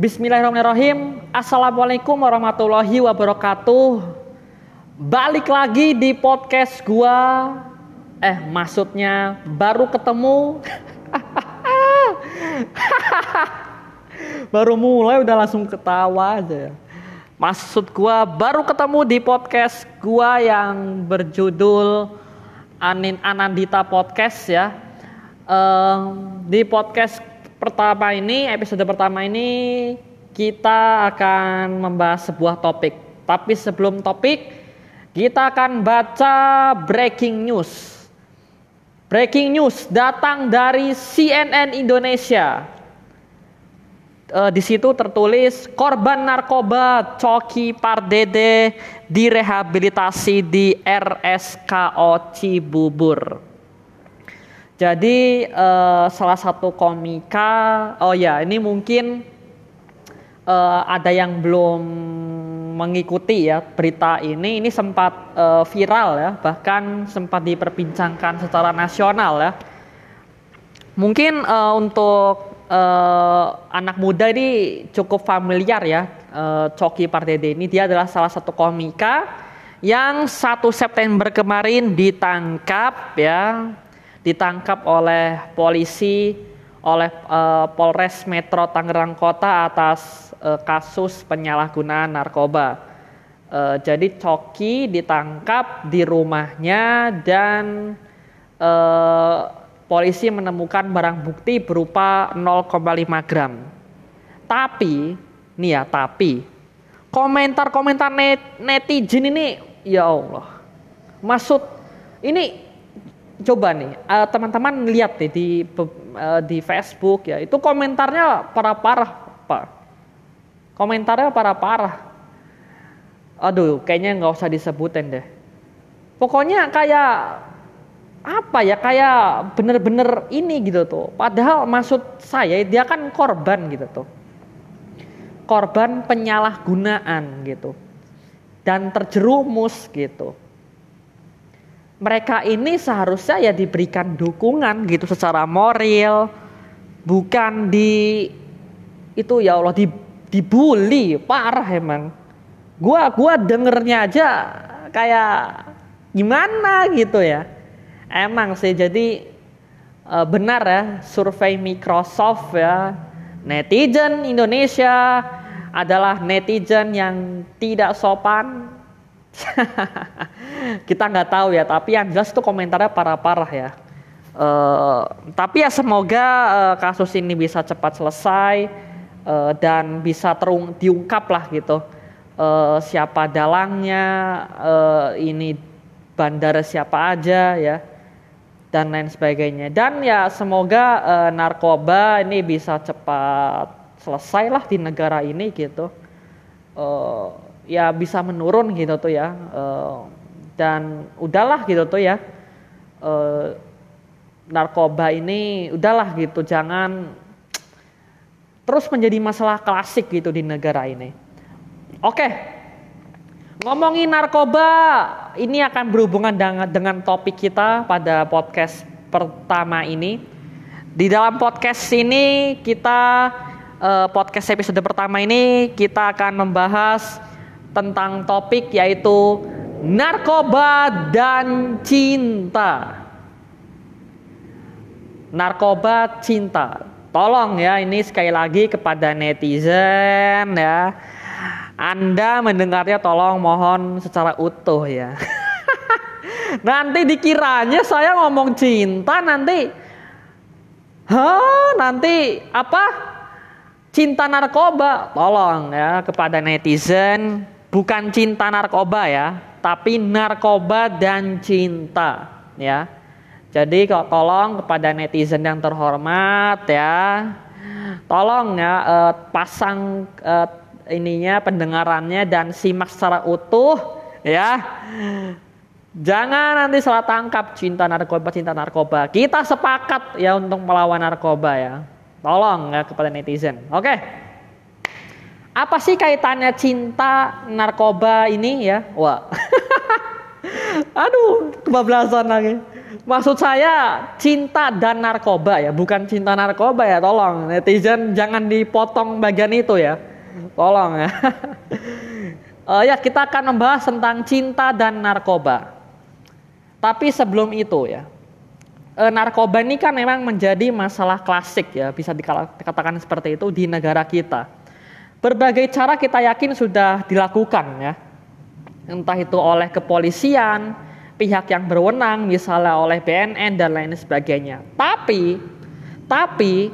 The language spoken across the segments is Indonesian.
Bismillahirrahmanirrahim. Assalamualaikum warahmatullahi wabarakatuh. Balik lagi di podcast gua. Eh, maksudnya baru ketemu. baru mulai udah langsung ketawa aja. Maksud gua baru ketemu di podcast gua yang berjudul Anin Anandita Podcast ya. Um, di podcast pertama ini, episode pertama ini kita akan membahas sebuah topik. Tapi sebelum topik, kita akan baca breaking news. Breaking news datang dari CNN Indonesia. E, di situ tertulis korban narkoba Coki Pardede direhabilitasi di RSKO Cibubur. Jadi uh, salah satu komika, oh ya ini mungkin uh, ada yang belum mengikuti ya berita ini, ini sempat uh, viral ya, bahkan sempat diperbincangkan secara nasional ya. Mungkin uh, untuk uh, anak muda ini cukup familiar ya, uh, Coki Pardede ini dia adalah salah satu komika yang satu September kemarin ditangkap ya ditangkap oleh polisi oleh uh, Polres Metro Tangerang Kota atas uh, kasus penyalahgunaan narkoba. Uh, jadi Coki ditangkap di rumahnya dan polisi menemukan barang bukti berupa 0,5 gram. Tapi, nih ya, tapi komentar-komentar net, netizen ini ya Allah. Maksud ini coba nih uh, teman-teman lihat deh di uh, di Facebook ya itu komentarnya para parah pak. Komentarnya para parah. Aduh kayaknya nggak usah disebutin deh. Pokoknya kayak apa ya kayak bener-bener ini gitu tuh. Padahal maksud saya dia kan korban gitu tuh. Korban penyalahgunaan gitu. Dan terjerumus gitu mereka ini seharusnya ya diberikan dukungan gitu secara moral bukan di itu ya Allah di dibully parah emang. Gua gua dengernya aja kayak gimana gitu ya. Emang sih jadi e, benar ya survei Microsoft ya netizen Indonesia adalah netizen yang tidak sopan kita nggak tahu ya tapi yang jelas itu komentarnya parah-parah ya. Uh, tapi ya semoga uh, kasus ini bisa cepat selesai uh, dan bisa terung diungkap lah gitu. Uh, siapa dalangnya uh, ini bandara siapa aja ya dan lain sebagainya. Dan ya semoga uh, narkoba ini bisa cepat selesai lah di negara ini gitu. Uh, ya bisa menurun gitu tuh ya uh, dan udahlah gitu tuh ya uh, narkoba ini udahlah gitu jangan terus menjadi masalah klasik gitu di negara ini. Oke ngomongin narkoba ini akan berhubungan dengan dengan topik kita pada podcast pertama ini. Di dalam podcast ini kita uh, podcast episode pertama ini kita akan membahas tentang topik yaitu narkoba dan cinta. Narkoba cinta. Tolong ya ini sekali lagi kepada netizen ya. Anda mendengarnya tolong mohon secara utuh ya. nanti dikiranya saya ngomong cinta nanti Hah, nanti apa? Cinta narkoba. Tolong ya kepada netizen bukan cinta narkoba ya, tapi narkoba dan cinta ya. Jadi kalau tolong kepada netizen yang terhormat ya, tolong ya eh, pasang eh, ininya pendengarannya dan simak secara utuh ya. Jangan nanti salah tangkap cinta narkoba, cinta narkoba. Kita sepakat ya untuk melawan narkoba ya. Tolong ya kepada netizen. Oke. Apa sih kaitannya cinta narkoba ini ya? Wah. Aduh, kebablasan lagi. Maksud saya cinta dan narkoba ya, bukan cinta narkoba ya. Tolong netizen jangan dipotong bagian itu ya. Tolong ya. uh, ya kita akan membahas tentang cinta dan narkoba. Tapi sebelum itu ya, uh, narkoba ini kan memang menjadi masalah klasik ya, bisa dikatakan seperti itu di negara kita. Berbagai cara kita yakin sudah dilakukan ya, entah itu oleh kepolisian, pihak yang berwenang, misalnya oleh BNN dan lain sebagainya. Tapi, tapi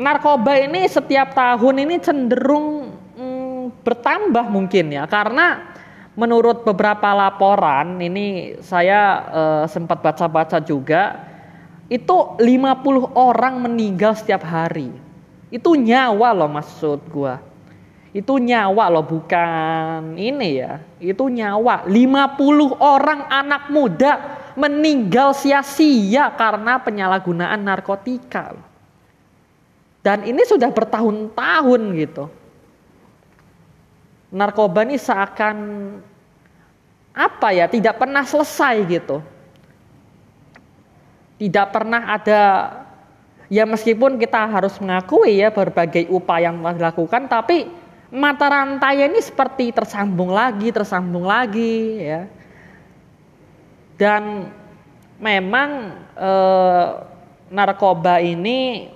narkoba ini setiap tahun ini cenderung mm, bertambah mungkin ya, karena menurut beberapa laporan ini saya uh, sempat baca-baca juga itu 50 orang meninggal setiap hari. Itu nyawa loh maksud gua. Itu nyawa loh bukan ini ya. Itu nyawa. 50 orang anak muda meninggal sia-sia karena penyalahgunaan narkotika. Dan ini sudah bertahun-tahun gitu. Narkoba ini seakan apa ya, tidak pernah selesai gitu. Tidak pernah ada ya meskipun kita harus mengakui ya berbagai upaya yang telah dilakukan tapi mata rantai ini seperti tersambung lagi, tersambung lagi ya. Dan memang eh, narkoba ini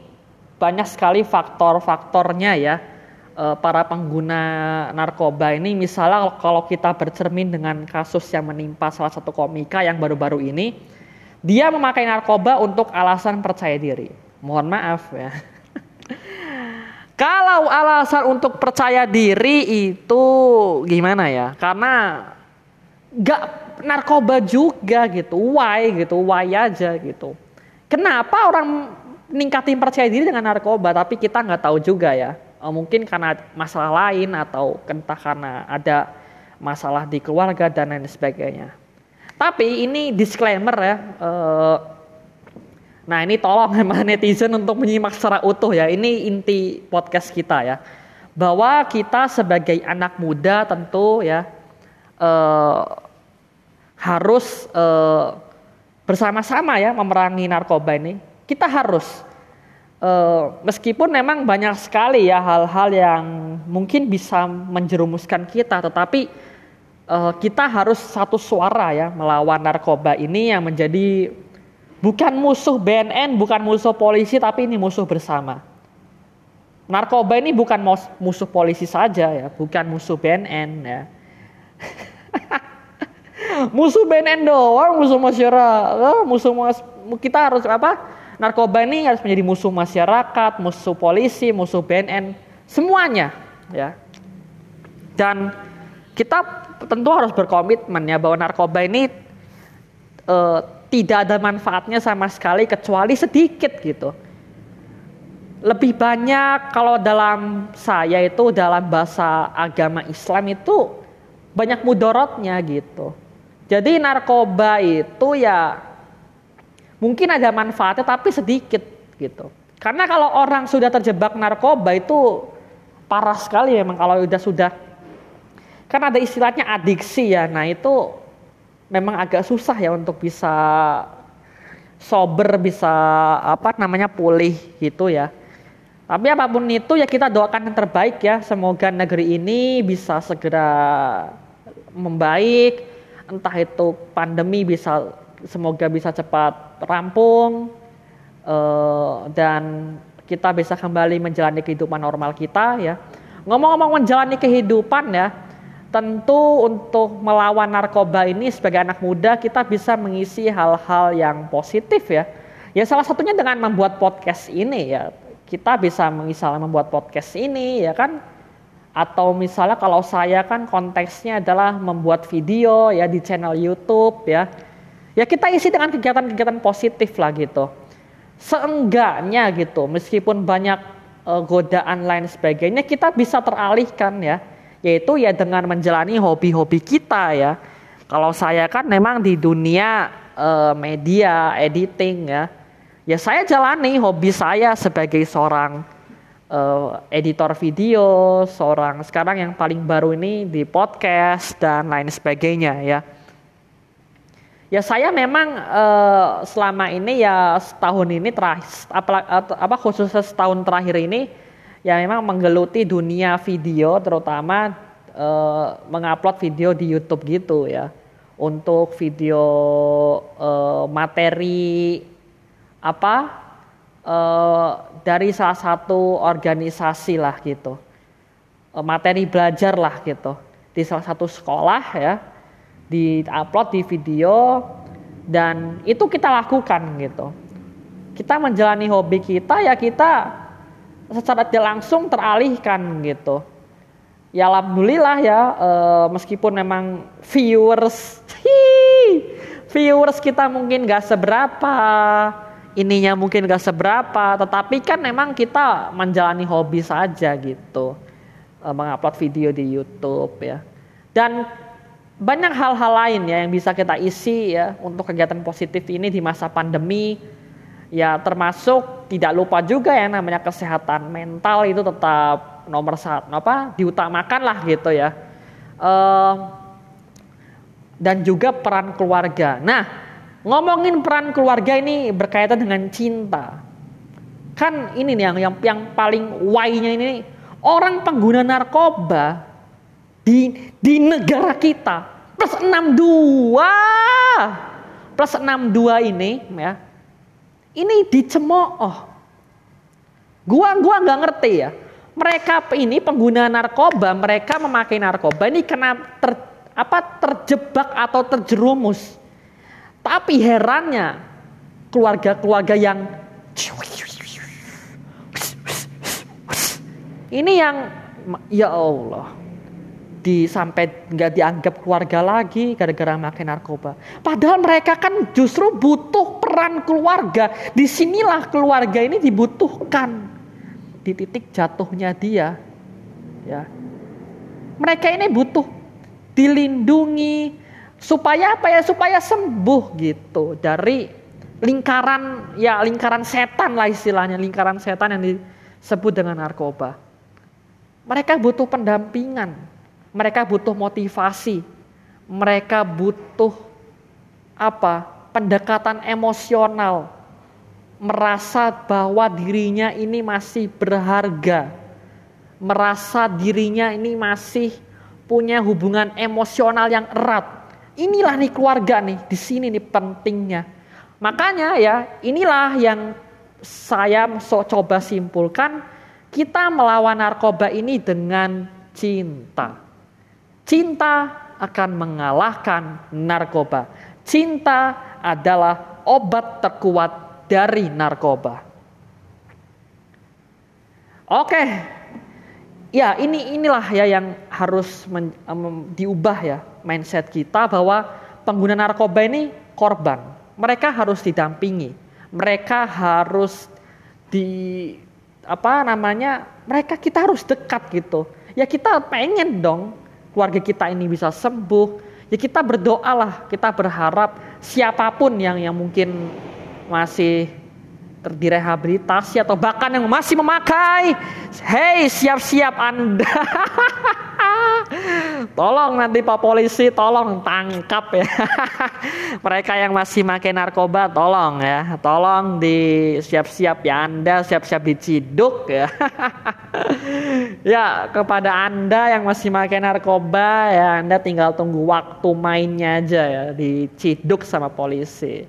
banyak sekali faktor-faktornya ya. Eh, para pengguna narkoba ini misalnya kalau kita bercermin dengan kasus yang menimpa salah satu komika yang baru-baru ini, dia memakai narkoba untuk alasan percaya diri. Mohon maaf ya. Kalau alasan untuk percaya diri itu gimana ya? Karena gak narkoba juga gitu, why gitu, why aja gitu. Kenapa orang ningkatin percaya diri dengan narkoba tapi kita nggak tahu juga ya. Eh, mungkin karena masalah lain atau entah karena ada masalah di keluarga dan lain sebagainya. Tapi ini disclaimer ya, eh, Nah ini tolong emang netizen untuk menyimak secara utuh ya. Ini inti podcast kita ya. Bahwa kita sebagai anak muda tentu ya eh, harus eh, bersama-sama ya memerangi narkoba ini. Kita harus eh, meskipun memang banyak sekali ya hal-hal yang mungkin bisa menjerumuskan kita, tetapi eh, kita harus satu suara ya melawan narkoba ini yang menjadi Bukan musuh BNN, bukan musuh polisi, tapi ini musuh bersama. Narkoba ini bukan musuh polisi saja ya, bukan musuh BNN ya. musuh BNN doang, musuh masyarakat, musuh mas kita harus apa? Narkoba ini harus menjadi musuh masyarakat, musuh polisi, musuh BNN, semuanya ya. Dan kita tentu harus berkomitmen ya bahwa narkoba ini uh, tidak ada manfaatnya sama sekali kecuali sedikit gitu. Lebih banyak kalau dalam saya itu dalam bahasa agama Islam itu banyak mudorotnya gitu. Jadi narkoba itu ya mungkin ada manfaatnya tapi sedikit gitu. Karena kalau orang sudah terjebak narkoba itu parah sekali memang kalau sudah sudah kan ada istilahnya adiksi ya. Nah itu memang agak susah ya untuk bisa sober bisa apa namanya pulih gitu ya. Tapi apa pun itu ya kita doakan yang terbaik ya. Semoga negeri ini bisa segera membaik. Entah itu pandemi bisa semoga bisa cepat rampung uh, dan kita bisa kembali menjalani kehidupan normal kita ya. Ngomong-ngomong menjalani kehidupan ya, tentu untuk melawan narkoba ini sebagai anak muda kita bisa mengisi hal-hal yang positif ya. Ya salah satunya dengan membuat podcast ini ya. Kita bisa misalnya membuat podcast ini ya kan. Atau misalnya kalau saya kan konteksnya adalah membuat video ya di channel YouTube ya. Ya kita isi dengan kegiatan-kegiatan positif lah gitu. Seenggaknya gitu meskipun banyak uh, godaan lain sebagainya kita bisa teralihkan ya yaitu ya dengan menjalani hobi-hobi kita ya. Kalau saya kan memang di dunia uh, media editing ya, ya saya jalani hobi saya sebagai seorang uh, editor video, seorang sekarang yang paling baru ini di podcast dan lain sebagainya ya. Ya saya memang uh, selama ini ya setahun ini terakhir apa, apa khususnya setahun terakhir ini ya memang menggeluti dunia video terutama uh, mengupload video di YouTube gitu ya. Untuk video uh, materi apa uh, dari salah satu organisasi lah gitu. Uh, materi belajar lah gitu. Di salah satu sekolah ya di-upload di video dan itu kita lakukan gitu. Kita menjalani hobi kita ya kita secara tidak langsung teralihkan gitu. Ya alhamdulillah ya e, meskipun memang viewers hii, viewers kita mungkin gak seberapa ininya mungkin gak seberapa tetapi kan memang kita menjalani hobi saja gitu e, mengupload video di YouTube ya dan banyak hal-hal lain ya yang bisa kita isi ya untuk kegiatan positif ini di masa pandemi ya termasuk tidak lupa juga ya namanya kesehatan mental itu tetap nomor satu apa diutamakan lah gitu ya. Uh, dan juga peran keluarga. Nah ngomongin peran keluarga ini berkaitan dengan cinta. Kan ini nih yang yang, yang paling why-nya ini orang pengguna narkoba di di negara kita plus 62 plus 62 ini ya ini dicemooh. Gua gua nggak ngerti ya. Mereka ini pengguna narkoba mereka memakai narkoba. Ini kena ter, apa terjebak atau terjerumus. Tapi herannya keluarga-keluarga yang ini yang ya Allah di sampai nggak dianggap keluarga lagi gara-gara makan narkoba. Padahal mereka kan justru butuh peran keluarga. Di sinilah keluarga ini dibutuhkan di titik jatuhnya dia. Ya, mereka ini butuh dilindungi supaya apa ya supaya sembuh gitu dari lingkaran ya lingkaran setan lah istilahnya lingkaran setan yang disebut dengan narkoba. Mereka butuh pendampingan mereka butuh motivasi. Mereka butuh apa? Pendekatan emosional. Merasa bahwa dirinya ini masih berharga. Merasa dirinya ini masih punya hubungan emosional yang erat. Inilah nih keluarga nih, di sini nih pentingnya. Makanya ya, inilah yang saya so, coba simpulkan, kita melawan narkoba ini dengan cinta. Cinta akan mengalahkan narkoba. Cinta adalah obat terkuat dari narkoba. Oke, ya ini inilah ya yang harus men, um, diubah ya mindset kita bahwa pengguna narkoba ini korban. Mereka harus didampingi, mereka harus di apa namanya mereka kita harus dekat gitu. Ya kita pengen dong keluarga kita ini bisa sembuh, ya kita berdoalah, kita berharap siapa pun yang yang mungkin masih direhabilitasi atau bahkan yang masih memakai, hey siap-siap Anda. tolong nanti Pak Polisi tolong tangkap ya. Mereka yang masih pakai narkoba tolong ya. Tolong di siap-siap ya Anda siap-siap diciduk ya. ya kepada Anda yang masih pakai narkoba ya Anda tinggal tunggu waktu mainnya aja ya diciduk sama polisi.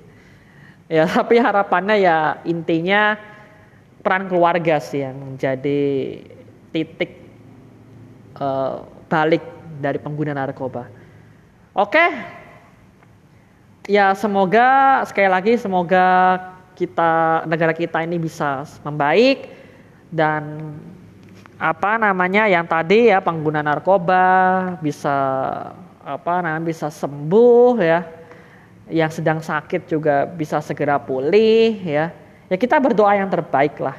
Ya, tapi harapannya ya intinya peran keluarga sih yang menjadi titik uh, balik dari pengguna narkoba. Oke. Ya, semoga sekali lagi semoga kita negara kita ini bisa membaik dan apa namanya yang tadi ya pengguna narkoba bisa apa namanya bisa sembuh ya yang sedang sakit juga bisa segera pulih ya. Ya kita berdoa yang terbaik lah.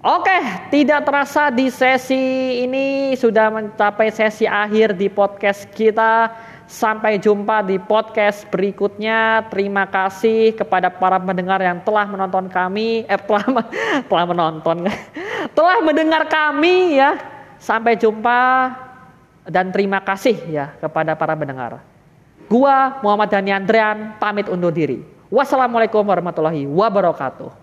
Oke, tidak terasa di sesi ini sudah mencapai sesi akhir di podcast kita. Sampai jumpa di podcast berikutnya. Terima kasih kepada para pendengar yang telah menonton kami, eh telah telah menonton, telah mendengar kami ya. Sampai jumpa dan terima kasih ya kepada para pendengar. Gua Muhammad Dhani Andrian pamit undur diri. Wassalamualaikum warahmatullahi wabarakatuh.